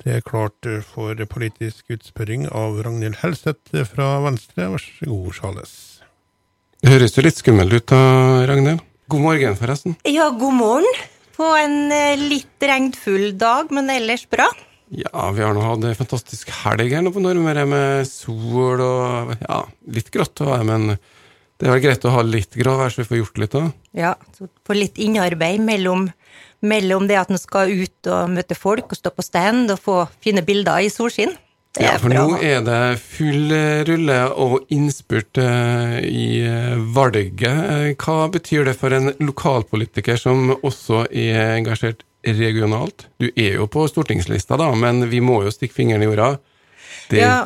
Det er klart for politisk utspørring av Ragnhild Helseth fra Venstre. Vær så god, Charles. Det høres jo litt skummelt ut da, Ragnhild. God morgen, forresten. Ja, god morgen. På en eh, litt regnfull dag, men ellers bra. Ja, vi har nå hatt ei fantastisk helg her nå på Nordmøre med sol og ja, litt grått det, men det er vel greit å ha litt gråvær så vi får gjort litt òg. Ja, så få litt innarbeid mellom, mellom det at en skal ut og møte folk og stå på stand og få fine bilder i solskinn. Ja, for bra. nå er det full rulle og innspurt eh, i eh, valget. Eh, Hva betyr det for en lokalpolitiker som også er engasjert regionalt? Du er jo på stortingslista, da, men vi må jo stikke fingeren i jorda. Det, Ja,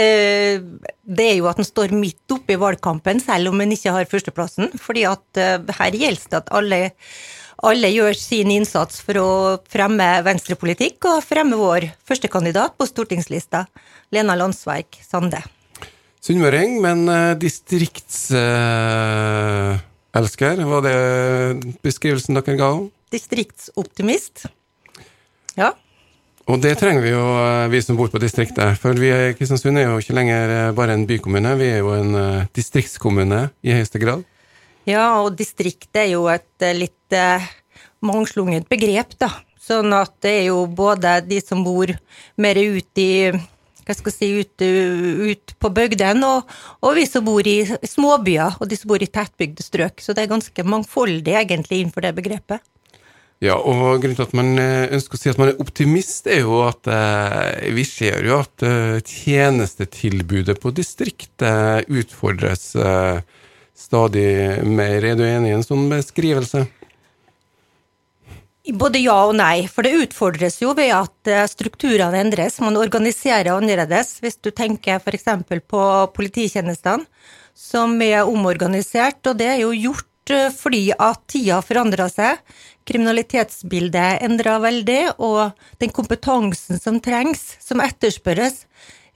det er jo at en står midt oppe i valgkampen, selv om en ikke har førsteplassen. fordi at her gjelder det at alle, alle gjør sin innsats for å fremme venstrepolitikk og fremme vår førstekandidat på stortingslista, Lena Landsverk Sande. Sunnmøring, men eh, distriktselsker, var det beskrivelsen dere ga om? Distriktsoptimist. Ja. Og det trenger vi jo, eh, vi som bor på distriktet. For vi er, Kristiansund er jo ikke lenger eh, bare en bykommune, vi er jo en distriktskommune i høyeste grad. Ja, og distrikt er jo et eh, litt eh, mangslungent begrep, da. Sånn at det er jo både de som bor mer ut i hva skal jeg si, ut, ut på bygdene, og, og vi som bor i småbyer, og de som bor i tettbygde strøk. Så det er ganske mangfoldig egentlig innenfor det begrepet. Ja, og grunnen til at man eh, ønsker å si at man er optimist, er jo at eh, vi ser jo at eh, tjenestetilbudet på distriktet utfordres eh, stadig mer. Er du enig i en sånn beskrivelse? Både ja og nei, for det utfordres jo ved at eh, strukturene endres. Man organiserer annerledes. Hvis du tenker f.eks. på polititjenestene, som er omorganisert, og det er jo gjort eh, fordi at tida forandra seg. Kriminalitetsbildet endra veldig, og den kompetansen som trengs, som etterspørres,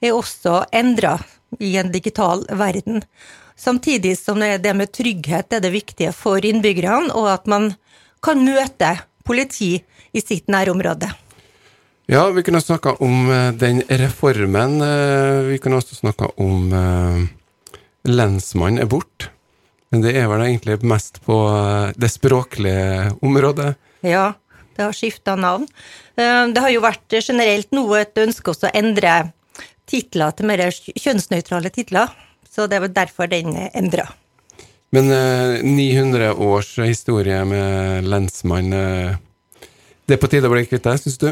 er også endra i en digital verden. Samtidig som det med trygghet er det viktige for innbyggerne, og at man kan møte politi i sitt nærområde. Ja, vi kunne snakka om eh, den reformen. eh, Vi kunne også snakka om eh, lensmannen er borte. Men det er vel egentlig mest på det språklige området. Ja, det har skifta navn. Det har jo vært generelt noe et ønske også å endre titler til mer kjønnsnøytrale titler, så det var derfor den endra. Men eh, 900 års historie med lensmann eh, Det er på tide å bli kvitt deg, syns du?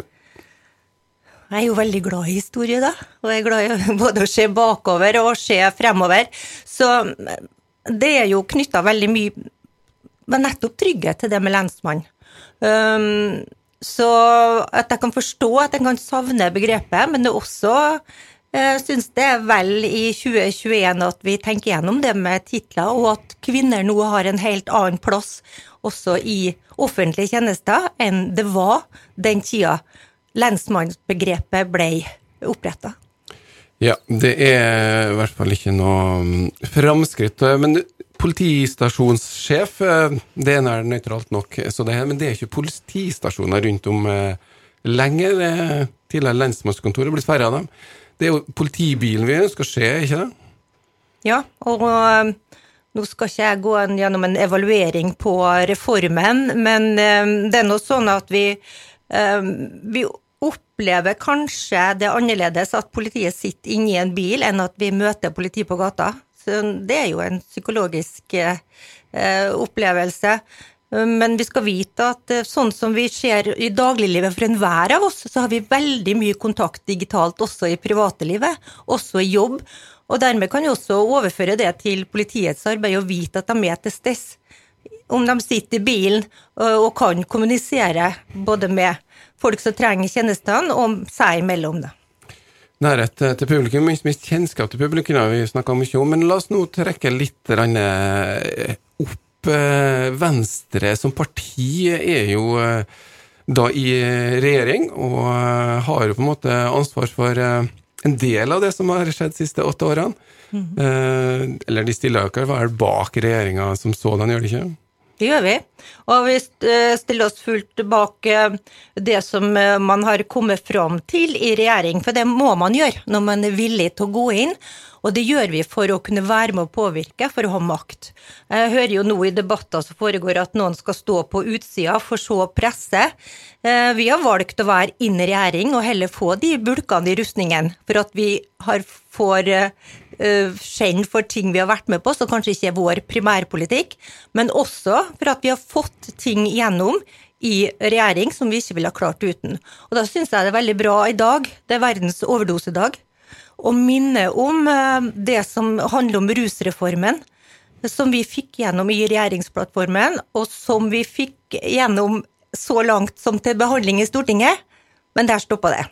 Jeg er jo veldig glad i historie, da, og jeg er glad i både å se bakover og se fremover. Så eh, det er jo knytta veldig mye men nettopp trygghet til det med lensmann. Um, så at jeg kan forstå at jeg kan savne begrepet, men det er også jeg syns det er vel i 2021 at vi tenker gjennom det med titler, og at kvinner nå har en helt annen plass også i offentlige tjenester enn det var den tida lensmannsbegrepet ble oppretta. Ja, det er i hvert fall ikke noe mm, framskritt. eh, Men politistasjonssjef, eh, det er nøytralt nok, så det, men det er ikke politistasjoner rundt om eh, lenger. Eh, Tidligere lensmannskontoret blir færre av dem. Det er jo politibilen vi å se, ikke det? Ja, og øh, nå skal ikke jeg gå gjennom en evaluering på reformen, men øh, det er nå sånn at vi, øh, vi opplever kanskje det annerledes at politiet sitter inni en bil enn at vi møter politi på gata. Så det er jo en psykologisk øh, opplevelse. Men vi skal vite at eh, sånn som vi ser i dagliglivet for enhver av oss, så har vi veldig mye kontakt digitalt også i privatlivet, også i jobb. Og dermed kan vi også overføre det til politiets arbeid og vite at de er til stede. Om de sitter i bilen og og kan kommunisere både med folk som trenger tjenestene, og seg imellom det. Nærhet eh, til publikum, ikke minst kjennskap til publikum, har vi snakka mye om. Men la oss nå trekke litt eh, opp. Eh, Venstre som parti er jo eh, da i regjering, og eh, har jo på en måte ansvar for en del av det som har skjedd de siste åtte årene. Eh, eller de stiller jo ikke vel bak regjeringa som sådan, gjør de ikke? Det gjør vi. Og vi eh, stiller oss fullt bak eh, det som eh, man har kommet fram til i regjering, for det må man gjøre når man er villig til å gå inn. Og det gjør vi for å kunne være med å påvirke, for å ha makt. Jeg hører jo nå i debatter som foregår at noen skal stå på utsida, for så å presse. Vi har valgt å være inn i regjering og heller få de bulkene i rustningen, for at vi har, får skjenn for ting vi har vært med på, som kanskje ikke er vår primærpolitikk, men også for at vi har fått ting gjennom i regjering som vi ikke ville ha klart uten. Og da syns jeg det er veldig bra i dag, det er verdens overdosedag, å minne om eh, det som handler om rusreformen, som vi fikk gjennom i regjeringsplattformen, og som vi fikk gjennom så langt som til behandling i Stortinget, men der stoppa det.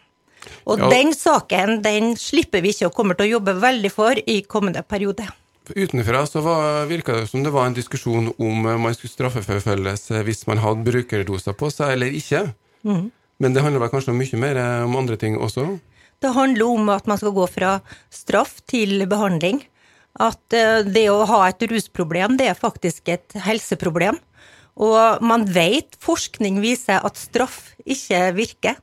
Og ja. den saken den slipper vi ikke og kommer til å jobbe veldig for i kommende periode. Utenfra så var, virka det som det var en diskusjon om man skulle straffeforfølges hvis man hadde brukerdoser på seg eller ikke. Mm. Men det handler vel kanskje mye mer om andre ting også? Det handler om at man skal gå fra straff til behandling. At eh, det å ha et rusproblem, det er faktisk et helseproblem. Og man vet, forskning viser, at straff ikke virker.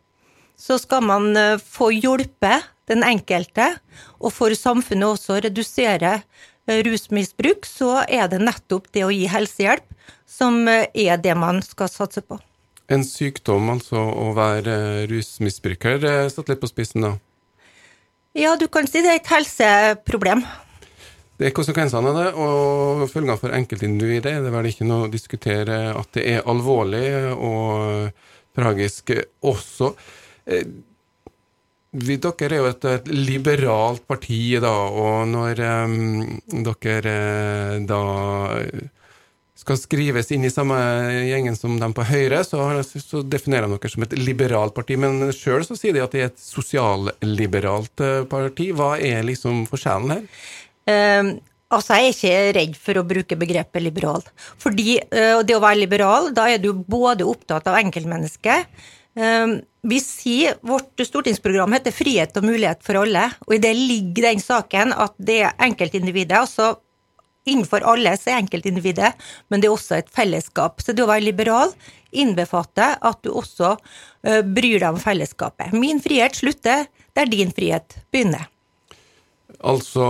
Så skal man eh, få hjelpe den enkelte, og for samfunnet også redusere eh, rusmisbruk, så er det nettopp det å gi helsehjelp som er det man skal satse på. En sykdom, altså å være rusmisbruker, satt litt på spissen da? Ja, du kan si det er et helseproblem. Det er konsekvensene av det, og følgene for enkeltindividet er det vel ikke noe å diskutere at det er alvorlig og tragisk også. Eh, dere er jo et, et, liberalt parti, da, og når um, dere eh, da skal skrives inn i samme gjengen som dem på Høyre, så, så definerer de dere som et liberalt parti. Men sjøl sier de at de er et sosialliberalt eh, parti. Hva er liksom forskjellen her? Um, altså, jeg er ikke redd for å bruke begrepet liberal. Fordi uh, det å være liberal, da er du både opptatt av enkeltmennesket. Um, vi sier Vårt stortingsprogram heter 'Frihet og mulighet for alle', og i det ligger den saken at det er enkeltindividet, altså innenfor alle så er enkeltindividet, men det er også et fellesskap. Så det å være liberal innbefatter at du også uh, bryr deg om fellesskapet. Min frihet slutter der din frihet begynner. Altså,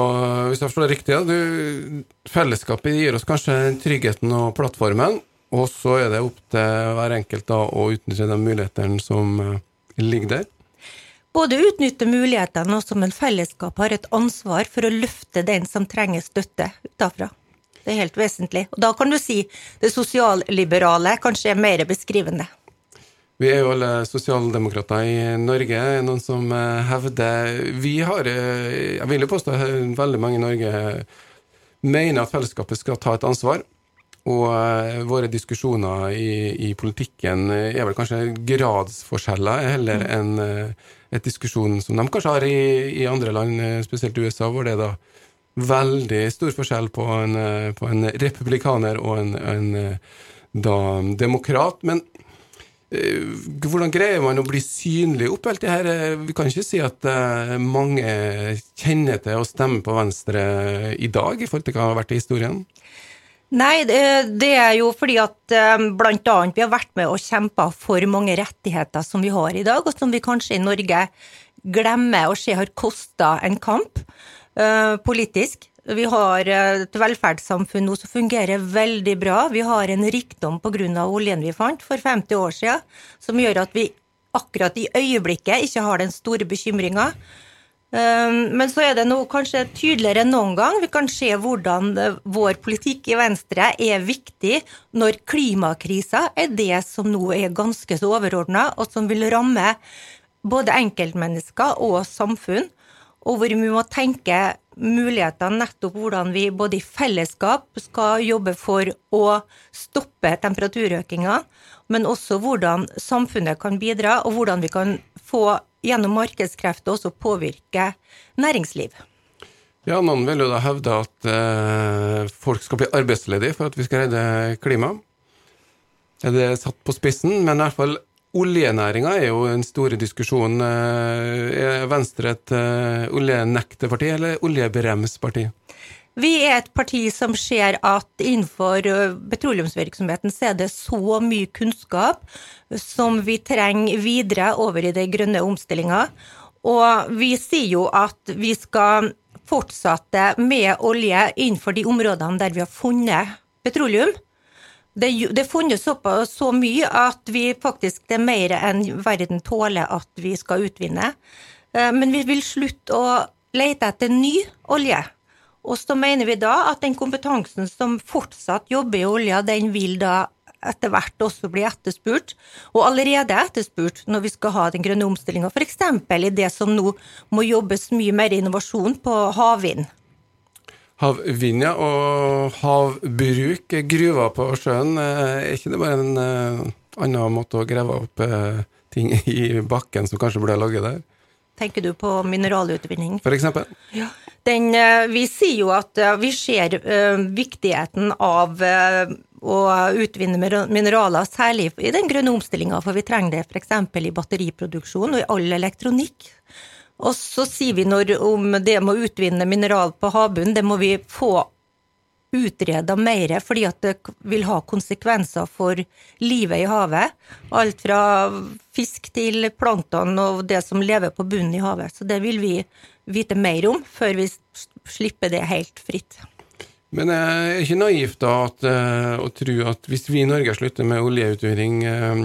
hvis jeg forstår det riktig, ja, du, fellesskapet gir oss kanskje tryggheten og plattformen, og så er det opp til hver enkelt da å utnytte de mulighetene som uh, ligger der? Både utnytte mulighetene og som en fellesskap har et ansvar for å løfte den som trenger støtte utafra. Det er helt vesentlig. Og da kan du si det sosialliberale kanskje er mer beskrivende. Vi er jo alle sosialdemokrater i Norge. Noen som eh, hevder Vi har, eh, jeg vil jo påstå veldig mange i Norge mener at fellesskapet skal ta et ansvar. Og uh, våre diskusjoner i, i, politikken er vel kanskje gradsforskjeller heller mm. enn uh, et diskusjon som de kanskje har i, i, andre land, spesielt spesielt USA, hvor det er da veldig stor forskjell på en, på en republikaner og en, en da, demokrat. Men hvordan greier man å bli synlig oppholdt det her? Vi kan ikke si at mange kjenner til å stemme på Venstre i dag, i forhold til hva det har vært i historien? Nei, det er jo fordi at bl.a. blant annet vi har vært med og kjempa for mange rettigheter som vi har i dag, og som vi kanskje i Norge glemmer å se har kosta en kamp uh, politisk. Vi har eh, et velferdssamfunn nå som fungerer veldig bra. Vi har en rikdom pga. oljen vi fant for 50 år siden, som gjør at vi akkurat i øyeblikket ikke har den store bekymringa. Ehm, men så er det nå kanskje tydeligere enn noen gang. Vi kan se hvordan vår politikk i Venstre er viktig når klimakrisa er det som nå er ganske så overordna, og som vil ramme både enkeltmennesker og samfunn. Og hvor vi må tenke mulighetene nettopp hvordan vi både i fellesskap skal jobbe for å stoppe temperaturøkinga, men også hvordan samfunnet kan bidra, og hvordan vi kan få gjennom markedskrefter også påvirke næringsliv. Ja, Noen vil jo da hevde at eh, folk skal bli arbeidsledige for at vi skal redde klimaet. Er satt på spissen? Men i hvert fall oljenæringa er jo en store diskusjon. Eh, er Venstre et eh, oljenekterparti eller oljebremsparti? Vi er et parti som ser at innenfor petroleumsvirksomheten så er det så mye kunnskap som vi trenger videre over i den grønne omstillinga. Og vi sier jo at vi skal fortsette med olje innenfor de områdene der vi har funnet petroleum. Det, det funnet såpass så mye at vi faktisk det er mer enn verden tåler at vi skal utvinne. Men vi vil slutte å lete etter ny olje. Og så mener vi da at den kompetansen som fortsatt jobber i olja, den vil da etter hvert også bli etterspurt, og allerede etterspurt når vi skal ha den grønne omstillinga, f.eks. i det som nå må jobbes mye mer innovasjon på havvind. Havvind, ja, og havbruk, gruver på sjøen, eh, er ikke det bare en uh, annen måte å grave opp uh, ting i bakken som kanskje burde ligget der? Tenker du på mineralutvinning? For eksempel? Ja. Den, eh, vi sier jo at eh, vi ser uh, viktigheten av å utvinne mineraler, særlig i den grønne omstillinga, for vi trenger det f.eks. i batteriproduksjon og i all elektronikk. Og så sier vi når, om det med å utvinne mineral på havbunnen, det må vi få utreda mer, fordi at det vil ha konsekvenser for livet i havet. Alt fra fisk til plankton og det som lever på bunnen i havet. Så det vil vi vite mer om før vi slipper det helt fritt. Men det er ikke naivt da at, eh, å tro at hvis vi i Norge slutter med oljeutvinning eh,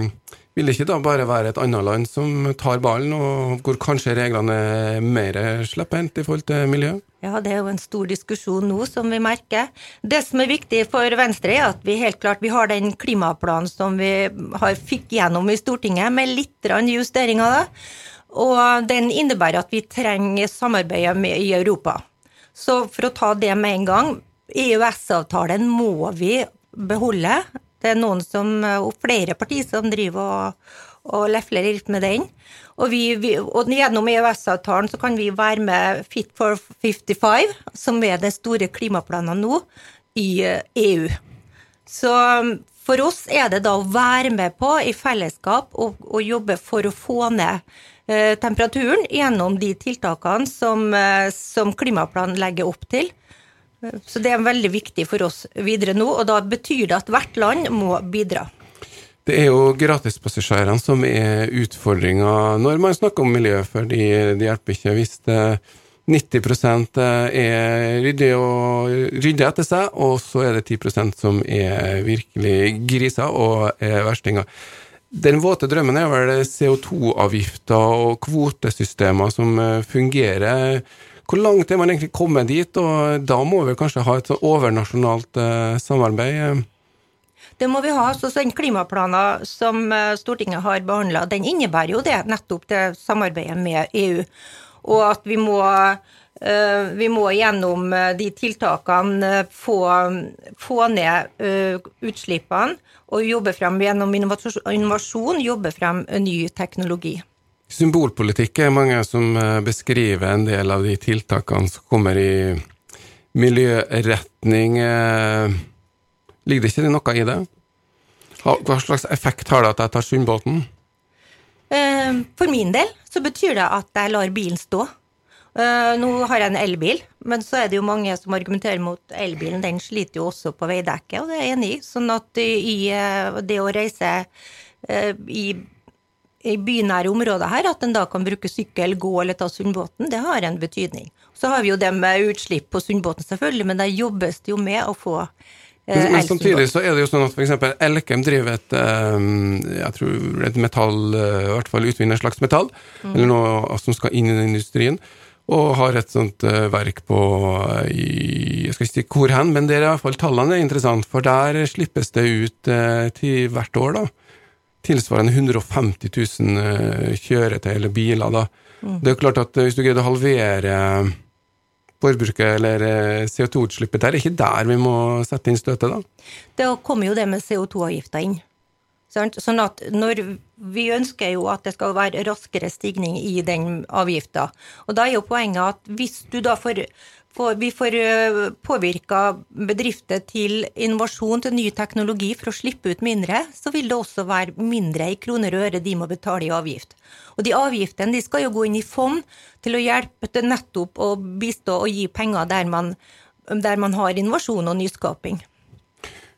vil det ikke da bare være et annet land som tar ballen, og hvor kanskje reglene er mer slepphendt i forhold til miljø? Ja, det er jo en stor diskusjon nå, som vi merker. Det som er viktig for Venstre, er at vi helt klart vi har den klimaplanen som vi har fikk gjennom i Stortinget, med litt justeringer. da. Og den innebærer at vi trenger samarbeidet med i Europa. Så for å ta det med en gang, EØS-avtalen må vi beholde. Det er noen som, og flere partier som driver og, og lefler litt med den. Og, vi, vi, og gjennom EØS-avtalen så kan vi være med Fit for 55, som er den store klimaplanen nå, i EU. Så um, for oss er det da å være med på i fellesskap og, og jobbe for å få ned eh, temperaturen gjennom de tiltakene som, eh, som klimaplanen legger opp til. Så det er veldig viktig for oss videre nå, og da betyr det at hvert land må bidra. Det er jo gratispassasjerene som er utfordringa når man snakker om miljø, for det hjelper ikke hvis det 90 er ryddig og rydder etter seg, og så er det 10% som er virkelig griser og er verstinger. Den våte drømmen er vel CO2-avgifter og kvotesystemer som fungerer hvor langt er man egentlig kommet dit, og da må vi kanskje ha et overnasjonalt eh, samarbeid? Det må vi ha. så Den klimaplanen som eh, Stortinget har behandla, den innebærer jo det, nettopp det samarbeidet med EU. Og at vi må, eh, vi må gjennom eh, de tiltakene få, få ned utslippene og jobbe frem gjennom innovasjon, jobbe frem ny teknologi. Symbolpolitikk er mange som eh, beskriver en del av de tiltakene som kommer i miljøretning. Eh, ligger det ikke noe i det? Hva slags effekt har det at jeg tar Sundbåten? Eh, for min del så betyr det at jeg lar bilen stå. Nå har jeg en elbil, men så er det jo mange som argumenterer mot elbilen. Den sliter jo også på veidekket, og det er jeg enig i. Sånn at i det å reise i i bynære områder her, at en da kan bruke sykkel, gå eller ta Sundbåten, det har en betydning. Så har vi jo det med utslipp på Sundbåten, selvfølgelig, men der jobbes det jo med å få eh, men, samtidig så er det jo sånn at f.eks. Elkem driver et um, jeg tror et metall, eh, i hvert fall utvinner et slags metall, mm. eller noe som skal inn i industrien. Og har et sånt verk på i, Jeg skal ikke si hvor hen, men det er i hvert fall tallene er interessant, for der slippes det ut til hvert år, da tilsvarende 150 000 eh, kjøretøy eller biler. Da. Mm. Det er jo klart at eh, Hvis du greide å halvere forbruket eller eh, CO2-utslippet der, er ikke der vi må sette inn støtet, da? Da kommer jo det med CO2-avgifta inn. Sånn at når Vi ønsker jo at det skal være raskere stigning i den avgifta. Og da er jo poenget at hvis du da får vi får eh, påvirka bedrifter til innovasjon, til ny teknologi for å slippe ut mindre, så vil det også være mindre i kroner og øre de må betale i avgift. Og de avgiftene de skal jo gå inn i fond til å hjelpe til nettopp å bistå og gi penger der man der man har innovasjon og nyskaping.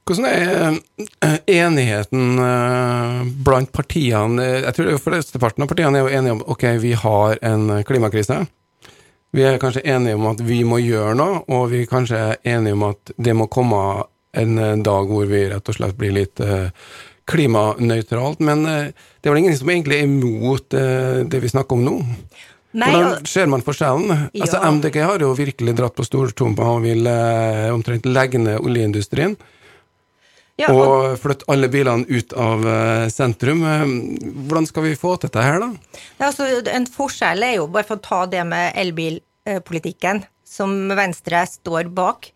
Hvordan er eh, enigheten eh, blant partiene? Jeg tror flesteparten av partiene er jo enige om ok, vi har en klimakrise. Vi er kanskje enige om at vi må gjøre noe, og vi er kanskje enige om at det må komme en dag hvor vi rett og slett blir litt eh, klimanøytralt. Men det er vel ingen som egentlig er imot det vi snakker om nå? Nei, Hvordan ser man forskjellen? Altså, ja. Altså, MDG har jo virkelig dratt på stortumpa og vil eh, omtrent legge ned oljeindustrien. Ja, og, og flytte alle bilene ut av uh, sentrum. Hvordan skal vi få til dette her, da? Ja, altså, en forskjell er jo, bare for å ta det med elbilpolitikken, som Venstre står bak,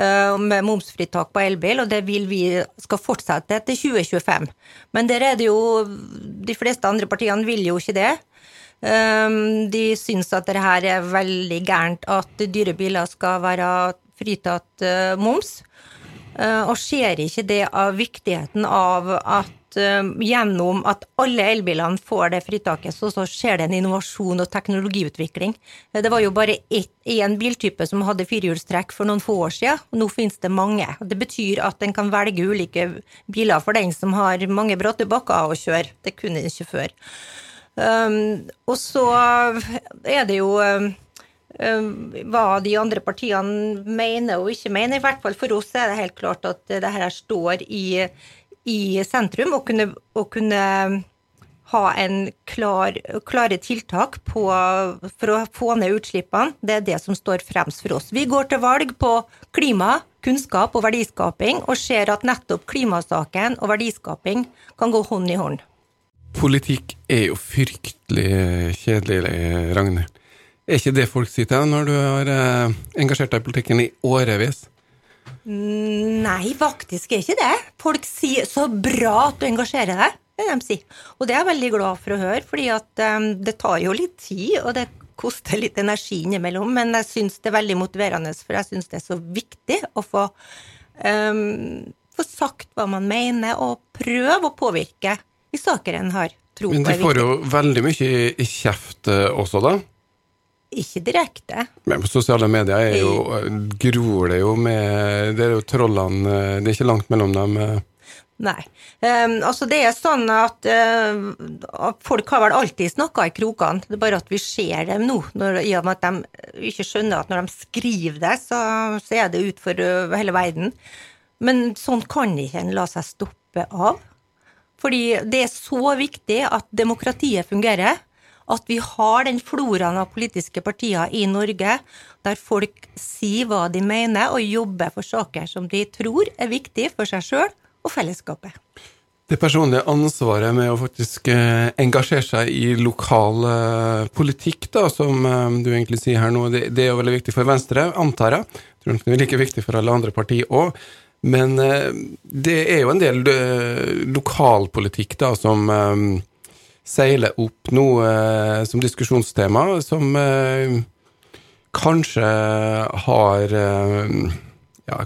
uh, med momsfritak på elbil, og det vil vi skal fortsette til 2025. Men der er det jo De fleste andre partiene vil jo ikke det. De syns at det her er veldig gærent at dyre biler skal være fritatt moms. Uh, og ser ikke det av viktigheten av at uh, gjennom at alle elbilene får det fritaket, så, skjer det en innovasjon og teknologiutvikling. Uh, det var jo bare én biltype som hadde firehjulstrekk for noen få år siden, og nå finnes det mange. Det betyr at en kan velge ulike biler for den som har mange bratte bakker å kjøre. Det kunne en ikke før. Um, og så er det jo um, hva de andre partiene mener og ikke mener. I hvert fall for oss er det helt klart at det her står i, i sentrum, og kunne, og kunne ha en klar, klare tiltak på, for å få ned utslippene. Det er det som står fremst for oss. Vi går til valg på klima, kunnskap og verdiskaping, og ser at nettopp klimasaken og verdiskaping kan gå hånd i hånd. Politikk er jo fryktelig kjedelig, Ragnhild. Er ikke det folk sier til deg når du har eh, engasjert deg i politikken i årevis? Nei, faktisk er ikke det. Folk sier 'så bra at du engasjerer deg', det de sier. Og det er jeg veldig glad for å høre, fordi at um, det tar jo litt tid, og det koster litt energi innimellom, men jeg syns det er veldig motiverende, for jeg syns det er så viktig å få, um, få sagt hva man mener, og prøve å påvirke i saker en har tro på. Men de får jo veldig mye i kjeft også, da? Ikke direkte. Men på sosiale medier er jo, gror det jo med Det er jo trollene Det er ikke langt mellom dem. Eh. Nei. Um, altså det er sånn at uh, folk har vel alltid snakka i krokene, det er bare at vi ser dem nå. Når, I og med at de ikke skjønner at når de skriver det, så, så er det ut for uh, hele verden. Men sånn kan ikke en la seg stoppe av. Fordi det er så viktig at demokratiet fungerer at vi har den floraen av politiske partier i Norge der folk sier hva de mener, og jobber for saker som de tror er viktige for seg sjøl og fellesskapet. Det personlige ansvaret med å faktisk eh, engasjere seg i lokal eh, politikk, da, som eh, du egentlig sier her nå, det, er jo veldig viktig for Venstre, antar jeg. Jeg tror det er like viktig for alle andre partier òg. Men det er jo en del lokalpolitikk da, som seiler opp noe eh, som diskusjonstema som eh, kanskje har eh, ja,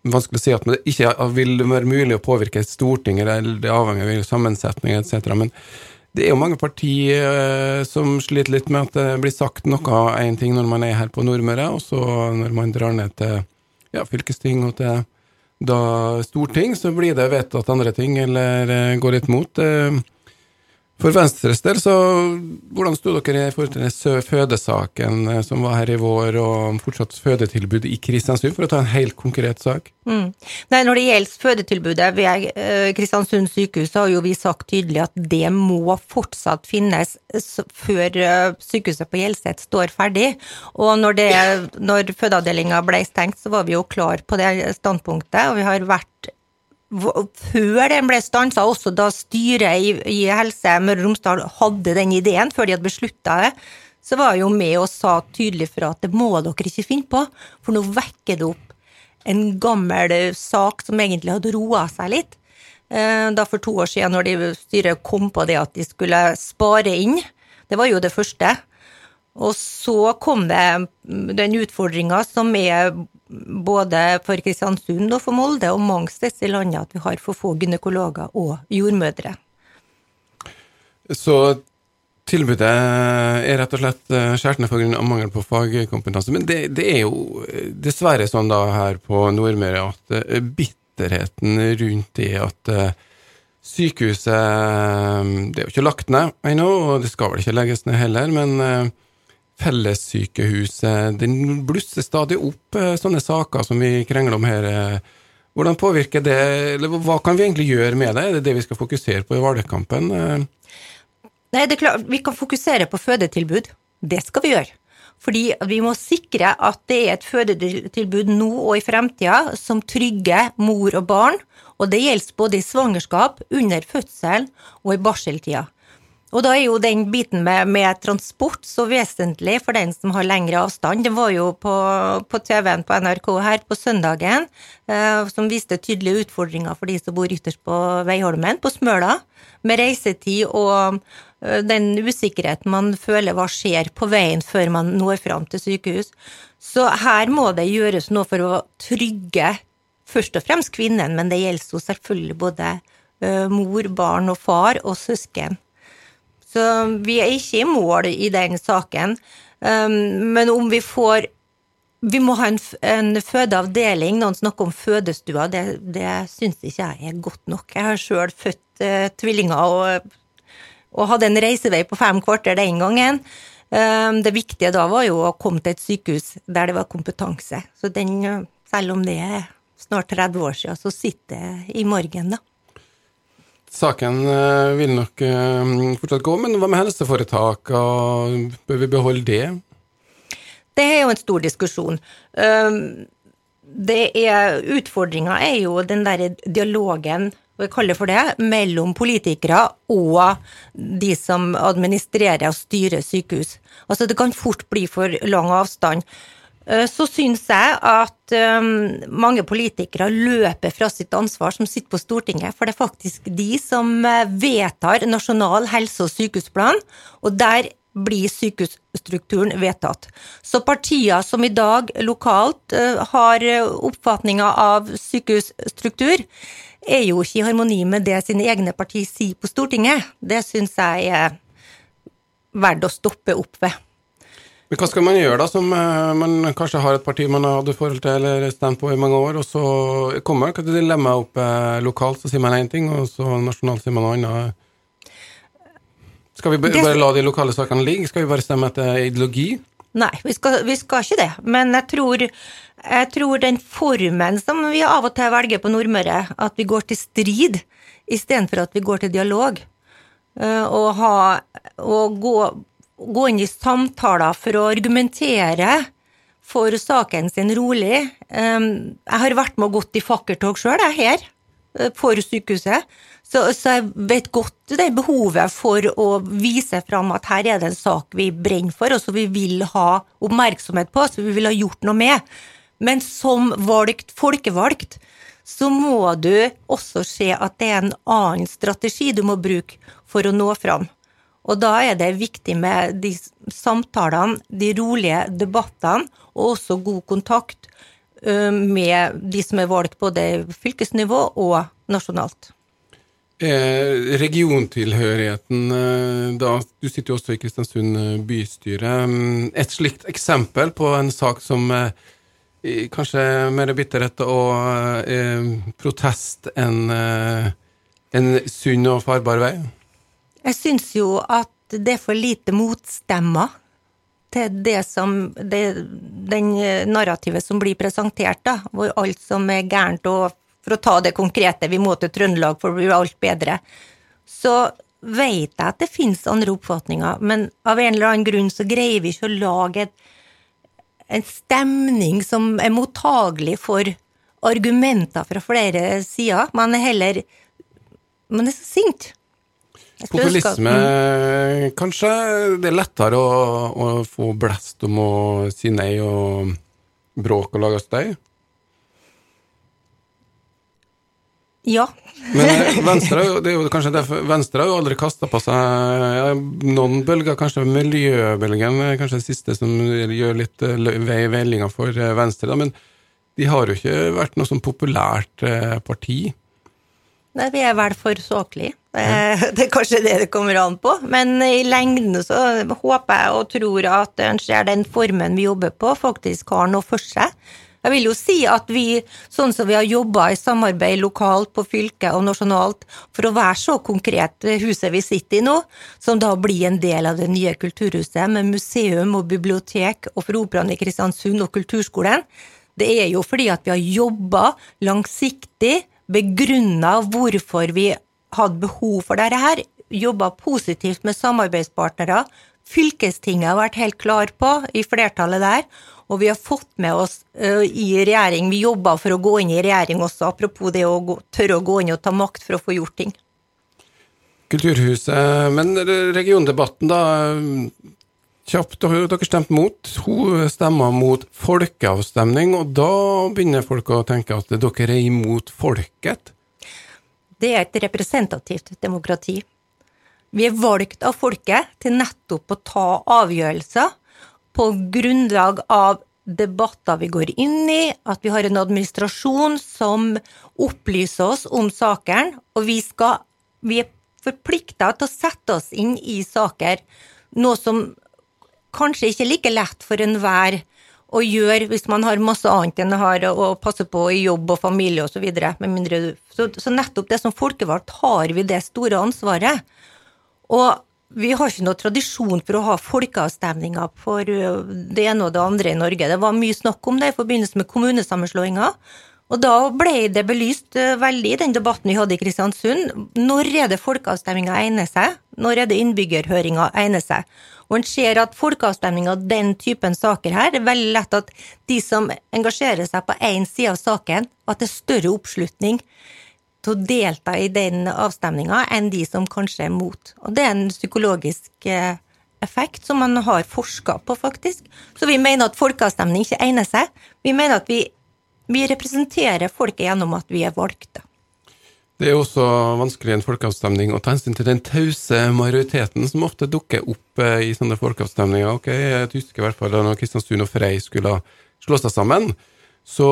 Vanskelig å si at det ikke vil være mulig å påvirke Stortinget, eller det avhenger av sammensetning etc. Men det er jo mange partier som sliter litt med at det blir sagt noe av én ting når man er her på Nordmøre, og så når man drar ned til ja, fylkesting og til da storting, så blir det vedtatt andre ting, eller går litt mot. For Venstres del, så hvordan sto dere i forhold til fødesaken eh, som var her i vår, og fortsatt fødetilbud i Kristiansund, for å ta en helt konkret sak? Mm. Nei, Når det gjelder fødetilbudet ved eh, Kristiansund sykehus, så har jo vi sagt tydelig at det må fortsatt finnes før eh, sykehuset på Hjelset står ferdig. Og når, det, når fødeavdelinga ble stengt, så var vi jo klar på det standpunktet, og vi har vært før den ble stansa, også da styret i, i Helse Møre og Romsdal hadde den ideen, før de hadde beslutta det, så var jeg jo med og sa tydelig fra at det må dere ikke finne på, for nå vekker det opp en gammel sak som egentlig hadde roa seg litt. Eh, da for to år siden, når de styret kom på det at de skulle spare inn, det var jo det første. Og så kom det den utfordringa som er både for Kristiansund og for Molde og mange steder i landet at vi har for få gynekologer og jordmødre. Så tilbudet er rett og slett skåret skjært ned pga. mangel på fagkompetanse. Men det, det, er jo eh, dessverre sånn da her på Nordmøre at eh, bitterheten rundt det at sykehuset Det er jo ikke lagt ned ennå, og det skal vel ikke legges ned heller, men fellessykehuset Det blusser stadig opp sånne saker som vi krenger om her. Hvordan påvirker det, eller hva kan vi egentlig gjøre med det? Er det det vi skal fokusere på i valgkampen? Nei, det er klart, Vi kan fokusere på fødetilbud. Det skal vi gjøre. Fordi vi må sikre at det er et fødetilbud nå og i fremtida som trygger mor og barn. Og det gjelder både i svangerskap, under fødsel og i barseltida. Og da er jo den biten med, med, transport så vesentlig for den som har lengre avstand. Det var jo på, på TV-en på NRK her på søndagen eh, som viste tydelige utfordringer for de som bor ytterst på Veiholmen, på Smøla, med reisetid og eh, den usikkerheten man føler hva skjer på veien før man når fram til sykehus. Så her må det gjøres noe for å trygge først og fremst kvinnen, men det gjelder jo selvfølgelig både eh, mor, barn og far og søsken. Så vi er ikke i mål i den saken. Um, men om vi får Vi må ha en, en fødeavdeling. Noen snakker om fødestua. Det, det syns ikke jeg er godt nok. Jeg har sjøl født uh, tvillinger og, og, hadde en reisevei på fem kvarter den gangen. Um, det viktige da var jo å komme til et sykehus der det var kompetanse. Så den, selv om det er snart 30 år siden, så sitter det i morgen, da. Saken eh, vil nok eh, fortsatt gå, men hva med helseforetak? Bør vi beholde det? Det er jo en stor diskusjon. Det er, Utfordringa er jo den der dialogen og jeg kaller for det, mellom politikere og de som administrerer og styrer sykehus. Altså Det kan fort bli for lang avstand. Eh, så syns jeg at um, mange politikere løper fra sitt ansvar som sitter på Stortinget, for det er faktisk de som eh, vedtar nasjonal helse- og sykehusplan, og der blir sykehusstrukturen vedtatt. Så partier som i dag lokalt har oppfatninga av sykehusstruktur, er jo ikke i harmoni med det sine egne partier sier på Stortinget. Det syns jeg er verdt å stoppe opp ved. Men hva skal man gjøre, da, som uh, man kanskje har et parti man har hatt forhold til eller stemt på i mange år, og så kommer det et dilemma opp uh, lokalt, så sier man én ting, og så nasjonalt sier man noe annet. Skal vi bare la de lokale sakene ligge? Skal vi bare stemme etter ideologi? Nei, vi skal, vi skal ikke det. Men jeg tror, jeg tror, den formen som vi av og til velger på Nordmøre, at vi går til strid istedenfor at vi går til dialog, uh, og, ha, og gå gå inn i samtaler for å argumentere for saken sin rolig. Jeg har vært med og gått i fakkeltog sjøl, jeg, her, eh, for sykehuset. Så, så, jeg vet godt det behovet for å vise fram at her er det en sak vi brenner for, og som vi vil ha oppmerksomhet på, som vi vil ha gjort noe med. Men som valgt, folkevalgt, så må du også se at det er en annen strategi du må bruke for å nå fram. Og da er det viktig med de samtalene, de rolige debattene, og også god kontakt med de som er valgt både fylkesnivå og nasjonalt. Eh, regiontilhørigheten da, Du sitter jo også i Kristiansund bystyre. Et slikt eksempel på en sak som kanskje mer bitterhet og eh, protest enn eh, en sunn og farbar vei? Jeg syns jo at det er for lite motstemmer til det som det, den narrativet som blir presentert, da, hvor alt som er gærent, og for å ta det konkrete, vi må til Trøndelag for å bli alt bedre, så vet jeg at det finnes andre oppfatninger, men av en eller annen grunn så greier vi ikke å lage et, en stemning som er mottagelig for argumenter fra flere sider. Man er heller Man er så sint. Populisme, mm. kanskje. Det er lettere å, å, få blest om å si nei og bråke og lage støy? Ja. Men eh, Venstre, det er jo kanskje derfor, Venstre har jo aldri kasta på seg noen bølger, kanskje miljøbølgen kanskje det siste som gjør litt vei vei veilinga for eh, Venstre, da, men de har jo ikke vært noe sånn populært parti. Nei, vi er vel for saklige. Det, det, er kanskje det det kommer an på. Men i lengden så håper jeg og tror at en ser den formen vi jobber på, faktisk har noe for seg. Jeg vil jo si at vi, sånn som vi har jobba i samarbeid lokalt, på fylket og nasjonalt, for å være så konkret huset vi sitter i nå, som da blir en del av det nye kulturhuset, med museum og bibliotek, og for Operaen i Kristiansund og Kulturskolen, det er jo fordi at vi har jobba langsiktig, begrunna hvorfor vi hadde behov for dette her, jobba positivt med samarbeidspartnere. Fylkestinget har vært helt klar på, i flertallet der, og vi har fått med oss uh, i regjering Vi jobber for å gå inn i regjering også, apropos det å gå, tørre å gå inn og ta makt for å få gjort ting. Kulturhuset, men regiondebatten, da. Kjapt, dere stemte mot. Hun stemmer mot folkeavstemning, og da begynner folk å tenke at dere er imot folket? Det er et representativt demokrati. Vi er valgt av folket til nettopp å ta avgjørelser på grunnlag av debatter vi går inn i, at vi har en administrasjon som opplyser oss om sakene, og vi, skal, vi er forplikta til å sette oss inn i saker, noe som kanskje ikke like lett for enhver å gjøre hvis man har masse annet enn å, passe på i jobb og familie osv. Så, så, så nettopp det som folkevalgt har vi det store ansvaret. Og vi har ikke noe tradisjon for å ha folkeavstemninger for det ene og det andre i Norge. Det var mye snakk om det i forbindelse med kommunesammenslåinga. Og da ble det belyst veldig i den debatten vi hadde i Kristiansund. Når er det folkeavstemninga egner seg? Når er det innbyggerhøringa egner seg? Og en ser at folkeavstemninger den typen saker her, det er veldig lett at de som engasjerer seg på én side av saken, at det er større oppslutning til å delta i den avstemninga enn de som kanskje er mot. Og det er en psykologisk eh, effekt som man har forska på, faktisk. Så vi mener at folkeavstemning ikke egner seg. Vi mener at vi, vi representerer folket gjennom at vi er valgte. Det er også vanskelig i en folkeavstemning å ta hensyn til den tause majoriteten som ofte dukker opp eh, i sånne folkeavstemninger. Ok, Jeg husker i hvert fall da Kristiansund og Frei skulle slå seg sammen så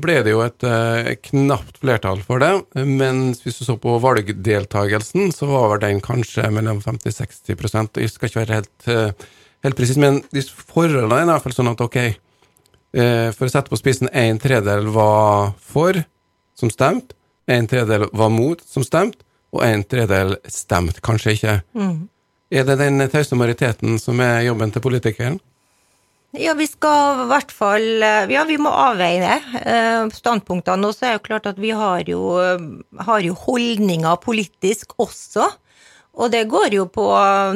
ble det jo et eh, knapt flertall for det. Mens hvis du så på valgdeltagelsen, så var den kanskje mellom 50-60% Jeg skal ikke være helt, eh, helt presis, men forholdene er i hvert fall sånn at ok, eh, for å sette på spissen, en tredel var for, som stemt, en tredel var mot, som stemt, og en tredel stemt kanskje ikke. Mm. Er det den tause majoriteten som er jobben til politikeren? Ja, vi skal i hvert fall Ja, vi må avveie det. standpunktene. Og så er det jo klart at vi har jo, har jo holdninger politisk også. Og det går jo på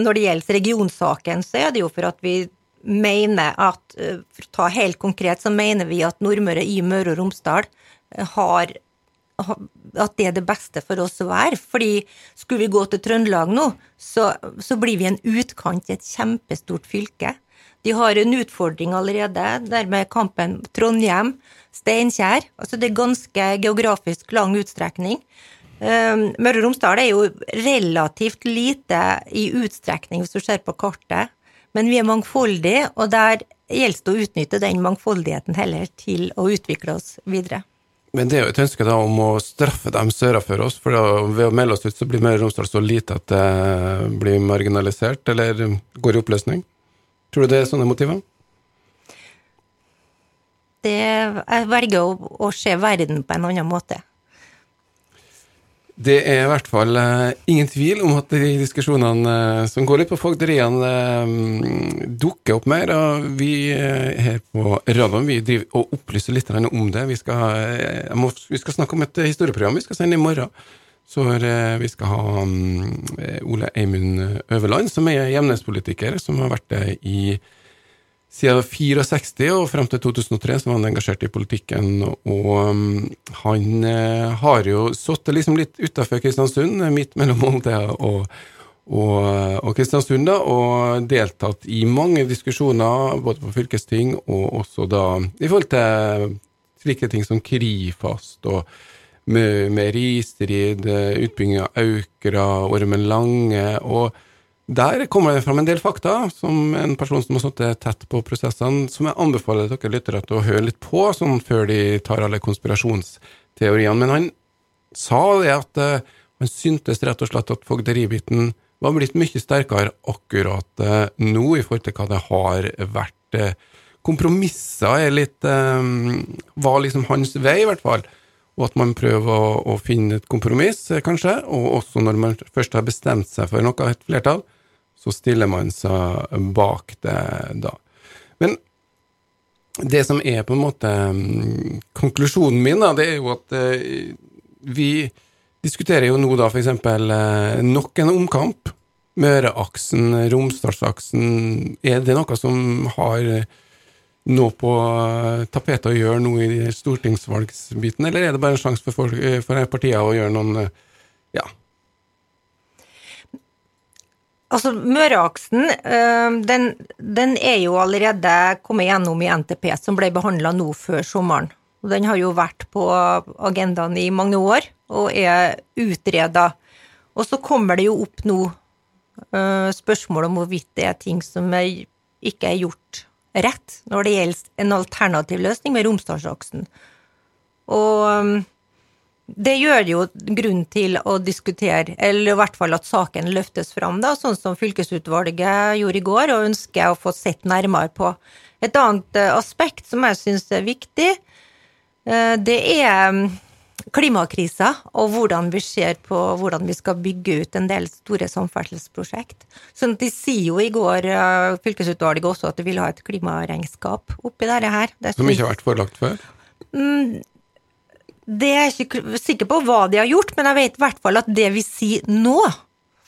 Når det gjelder regionsaken, så er det jo for at vi mener at For å ta helt konkret, så mener vi at Nordmøre i Møre og Romsdal har at det er det beste for oss å være. Fordi skulle vi gå til Trøndelag nå, så, så blir vi en utkant i et kjempestort fylke. De har en utfordring allerede, dermed kampen Trondheim, Steinkjer. Altså det er ganske geografisk lang utstrekning. Um, Møre og Romsdal er jo relativt lite i utstrekning hvis du ser på kartet, men vi er mangfoldige, og der gjelder det å utnytte den mangfoldigheten heller til å utvikle oss videre. Men det er jo et ønske da om å straffe dem sørafor oss, for da, ved å melde oss ut så blir Møre og Romsdal så lite at det blir marginalisert, eller går i oppløsning? Tror du det er sånne motiver? Det, jeg velger å, å se verden på en annen måte. Det er i hvert fall uh, ingen tvil om at de diskusjonene uh, som går litt på fogderiene, uh, dukker opp mer. Og vi her på radioen vi driver og opplyser litt om det. Vi skal, må, vi skal, snakke om et historieprogram vi skal sende i morgen. Så vi skal ha um, Ole Eimund Øverland, som er Gjemnes-politiker, som har vært det i siden 64 og frem til 2003 så var han engasjert i politikken. Og um, han uh, har jo sittet liksom litt utafor Kristiansund, midt mellom Molde og, og, og, Kristiansund, da, og deltatt i mange diskusjoner, både på fylkesting og også da i forhold til slike ting som Krifast og med, med utbygging av Aukra, Ormen Lange. og der kommer det fram en del fakta, som en person som har sittet tett på prosessene, som jeg anbefaler dere lyttere til å høre litt på, sånn før de tar alle konspirasjonsteoriene. Men han sa det at uh, han syntes rett og slett at fogderibiten var blitt mye sterkere akkurat uh, nå i forhold til hva det har vært. Uh, kompromisser er litt var liksom hans vei, i hvert fall. Og at man prøver å, å finne et kompromiss, kanskje. Og også når man først har bestemt seg for noe, et flertall, så stiller man seg bak det da. Men det som er på en måte mm, konklusjonen min, da, det er jo at uh, vi diskuterer jo nå da f.eks. Eh, nok en omkamp. Møreaksen, Romsdalsaksen. Er det noe som har noe på tapetet å gjøre noe i stortingsvalgsbiten, eller er det bare en sjanse for, folk, eh, for partiene å gjøre noen ja, Altså, Møreaksen den, den, er jo allerede kommet gjennom i NTP, som ble behandla nå før sommeren. Den har jo vært på agendaen i mange år og er utreda. Og så kommer det jo opp nå spørsmål om hvorvidt det er ting som er, ikke er gjort rett når det gjelder en alternativ løsning med Romsdalsaksen. Og øh, det gjør jo grunn til å diskutere, eller i hvert fall at saken løftes fram, da, sånn som fylkesutvalget gjorde i går, og ønsker å få sett nærmere på. Et annet eh, aspekt som jeg syns er viktig, eh, det er mm, klimakrisa og hvordan vi ser på hvordan vi skal bygge ut en del store samferdselsprosjekt. Sånn De sier jo i går, eh, fylkesutvalget også, at de vil ha et klimaregnskap oppi dette her. Det som ikke har vært forelagt før? Mm, det er jeg ikke sikker på hva de har gjort, men jeg vet i hvert fall at det vi sier nå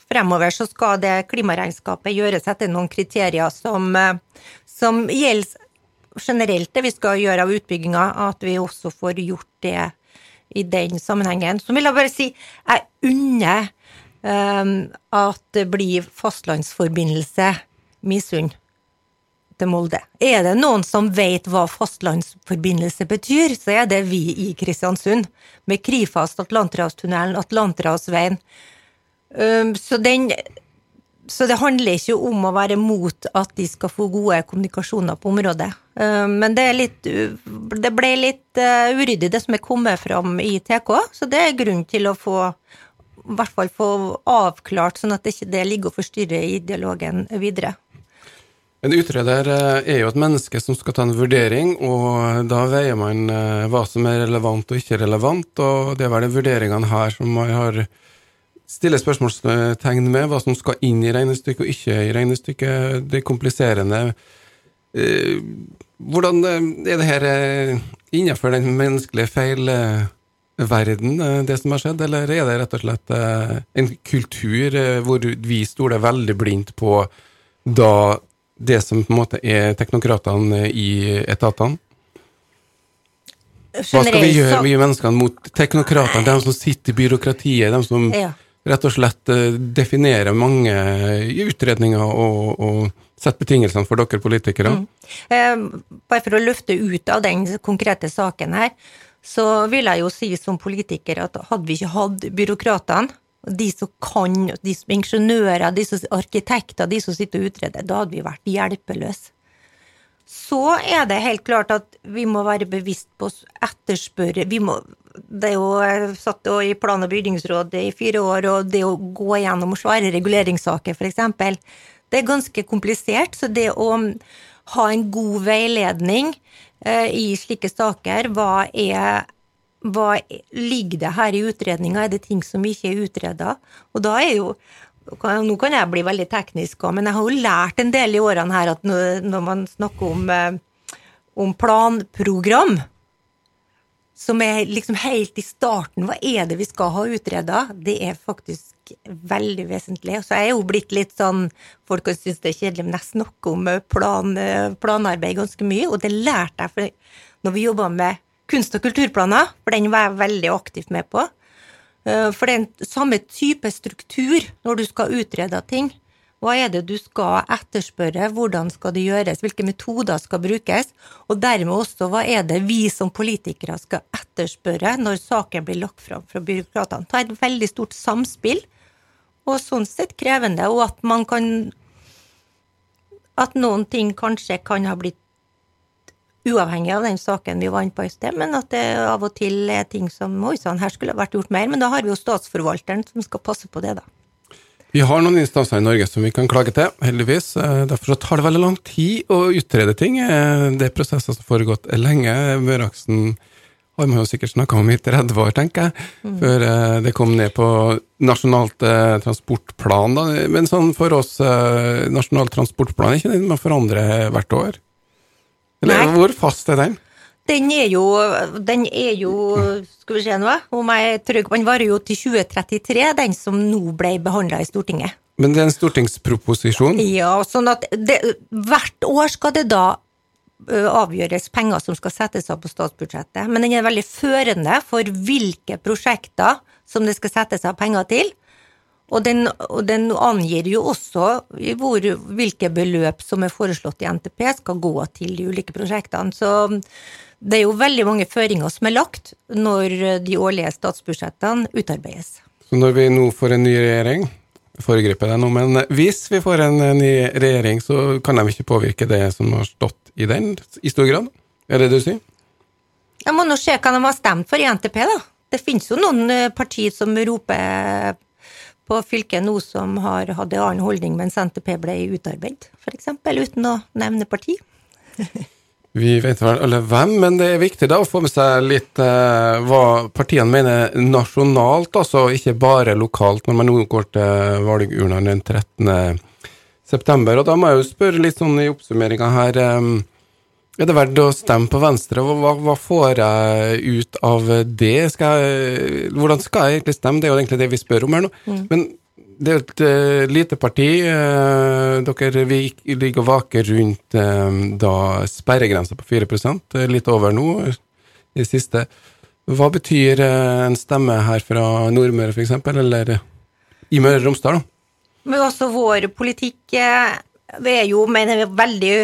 Fremover så skal det klimaregnskapet gjøres etter noen kriterier som, eh, som gjelder generelt det vi skal gjøre av utbygginga, at vi også får gjort det i den sammenhengen. Så vil jeg bare si jeg unner um, at det blir fastlandsforbindelse Misund til Molde. Er det noen som vet hva fastlandsforbindelse betyr, så er det vi i Kristiansund, med Krifast, Atlanterhavstunnelen, Atlanterhavsveien. Um, så, den, så det handler ikke om å være mot at de skal få gode kommunikasjoner på området. Um, men det, litt, det ble litt uh, uryddig, det som er kommet fram i TK, så det er grunn til å få hvert fall få avklart, sånn at det ikke ligger og forstyrrer i dialogen videre. En utreder eh, er jo et menneske som skal ta en vurdering, og da veier man eh, hva som er relevant og ikke relevant, og det er vel de vurderingene her som man har stiller spørsmålstegn med, hva som skal inn i regnestykket og ikke i regnestykket. Det er kompliserende. Eh, hvordan er det her innenfor den menneskelige feilverden, det som har skjedd, eller er det rett og slett en kultur hvor vi stoler veldig blindt på da det som på en måte er teknokratene i etatene? Hva skal vi gjøre, vi menneskene, mot teknokratene, de som sitter i byråkratiet, de som ja. rett og slett eh, definerer mange utredninger og, og setter betingelsene for dere politikere? Mm. Eh, bare for å løfte ut av den konkrete saken her, så vil jeg jo si som politiker at hadde vi ikke hatt byråkratene, de som kan, de som ingeniører, de som arkitekter, de som sitter og utreder, da hadde vi vært hjelpeløse. Så er det helt klart at vi må være bevisst på å etterspørre vi må, Det er jo jeg satt i plan- og bygningsrådet i fire år, og det å gå gjennom svære reguleringssaker, f.eks., det er ganske komplisert. Så det å ha en god veiledning eh, i slike saker, hva er hva ligger det her i utredninga, er det ting som ikke er utreda? Og da er jo Nå kan jeg bli veldig teknisk òg, men jeg har jo lært en del i årene her at når man snakker om, eh, om planprogram, som er liksom helt i starten, hva er det vi skal ha utreda? Det er faktisk veldig vesentlig. Så jeg er jo blitt litt sånn Folk kan synes det er kjedelig, men jeg snakker om plan, planarbeid ganske mye, og det lærte jeg for når vi jobba med kunst- og kulturplaner, for den var jeg veldig aktivt med på. Eh, for det er en samme type struktur når du skal utrede ting. Hva er det du skal etterspørre, hvordan skal det gjøres, hvilke metoder skal brukes, og dermed også hva er det vi som politikere skal etterspørre når saken blir lagt fram fra byråkratene. Ta et veldig stort samspill, og sånn sett krevende, og at man kan At noen ting kanskje kan ha blitt uavhengig av den saken vi inne på i sted, men at det av og til er ting som Oi sann, her skulle det vært gjort mer. Men da har vi jo statsforvalteren som skal passe på det, da. Vi har noen instanser i Norge som vi kan klage til, heldigvis. derfor derfor tar det veldig lang tid å utrede ting. Eh, det er prosesser som har foregått lenge. Møreaksen har man jo sikkert snakka om i 30 år, tenker jeg, mm. før eh, det kom ned på nasjonalt transportplan. Da. Men sånn for oss, nasjonal transportplan er ikke den man forandrer hvert år? Eller Nei. hvor fast er den? Den er jo, den er jo Skal vi se nå, om jeg er trygg Den varer jo til 2033, den som nå ble behandla i Stortinget. Men det er en stortingsproposisjon? Ja, sånn at det, hvert år skal det da avgjøres penger som skal settes av på statsbudsjettet. Men den er veldig førende for hvilke prosjekter som det skal settes av penger til. Og den, og den, angir jo også hvor, hvilke beløp som er foreslått i NTP skal gå til de ulike prosjektene. Så det er jo veldig mange føringer som er lagt når de årlige statsbudsjettene utarbeides. Så når vi nå får en ny regjering, foregriper det nå, men hvis vi får en ny regjering, så kan de ikke påvirke det som har stått i den, i stor grad? Er det det du sier? Jeg må nå se hva de har stemt for i NTP, da. Det finnes jo noen partier som roper på fylket nå som har hatt en annen holdning mens NTP ble utarbeidet, f.eks., uten å nevne parti. Vi vet vel alle hvem, men det er viktig da å få med seg litt eh, hva partiene mener nasjonalt, altså ikke bare lokalt, når man nå går til valgurnene den 13. september. Og da må jeg jo spørre litt sånn i oppsummeringa her. Eh, er det verdt å stemme på Venstre? Hva, hva får jeg ut av det? Skal jeg, hvordan skal jeg egentlig stemme? Det er jo egentlig det vi spør om her nå. Mm. Men det er et uh, lite parti. Uh, dere vi ligger og vaker rundt uh, da sperregrensa på 4% litt over nå i det siste. Hva betyr en stemme her fra Nordmøre, f.eks., eller i Møre og Romsdal? Men også vår politikk vi er jo, mener vi, veldig,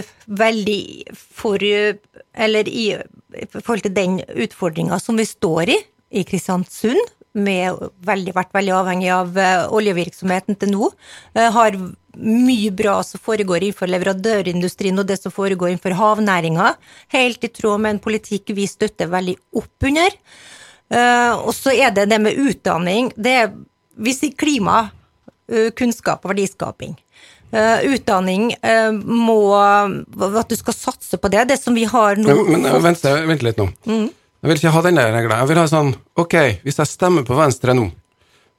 veldig for Eller i, i forhold til den utfordringa som vi står i i Kristiansund, med veldig, vært veldig avhengig av uh, oljevirksomheten til nå, uh, har mye bra som foregår innenfor leverandørindustrien og det som foregår innenfor havnæringa, helt i tråd med en politikk vi støtter veldig opp under. Uh, og så er det det med utdanning. Det er, vi sier klima, kunnskap og verdiskaping. Utdanning må At du skal satse på det. Det som vi har nå Men, men vent, vent, litt nå. Mm. Jeg vil ikke ha den der. Jeg vil ha sånn Ok, hvis jeg stemmer på Venstre nå,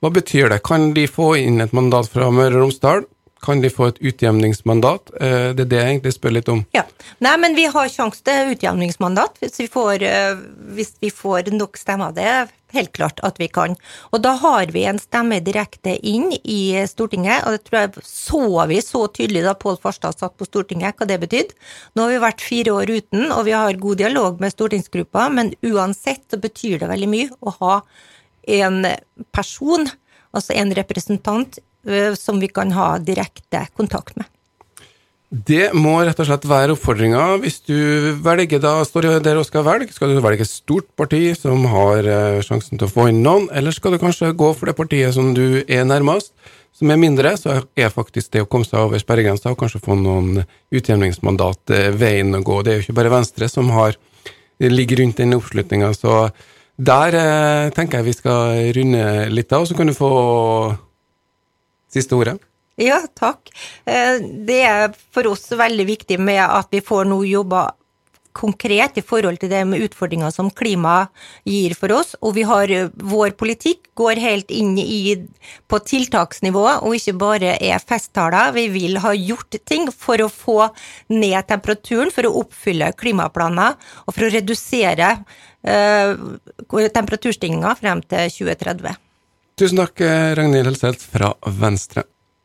hva betyr det? Kan de få inn et mandat fra Møre og Romsdal? Kan de få et utjevningsmandat? Eh, det er det jeg egentlig spør litt om. Ja. Nei, men vi har sjanse til utjevningsmandat hvis vi, får, eh, hvis vi får nok stemmer. Det er helt klart at vi kan. Og da har vi en stemme direkte inn i Stortinget, og det tror jeg så vi så tydelig da Pål Farstad satt på Stortinget, hva det betydde. Nå har vi vært fire år uten, og vi har god dialog med stortingsgruppa, men uansett så betyr det veldig mye å ha en person, altså en representant som vi kan ha direkte kontakt med. Det må rett og slett være oppfordringa. Hvis du velger da, står der og skal velge, skal du velge et stort parti som har eh, sjansen til å få inn noen, eller skal du kanskje gå for det partiet som du er nærmest, som er mindre, så er faktisk det å komme seg over sperregrensa og kanskje få noen utjevningsmandat eh, veien å gå. Det er jo ikke bare Venstre som har ligger rundt den oppslutninga, så der tenker jeg vi skal runde litt av, så kan du få Siste ordet? Ja, takk. Eh, det er for oss veldig viktig med at vi får nå jobba konkret i forhold til det med utfordringer som klima gir for oss, og vi har eh, vår politikk går helt inn i på tiltaksnivå og ikke bare er festtaler. Vi vil ha gjort ting for å få ned temperaturen, for å oppfylle klimaplaner og for å redusere eh, temperaturstigninga frem til 2030. Tusen takk, Ragnhild Helseth fra Venstre.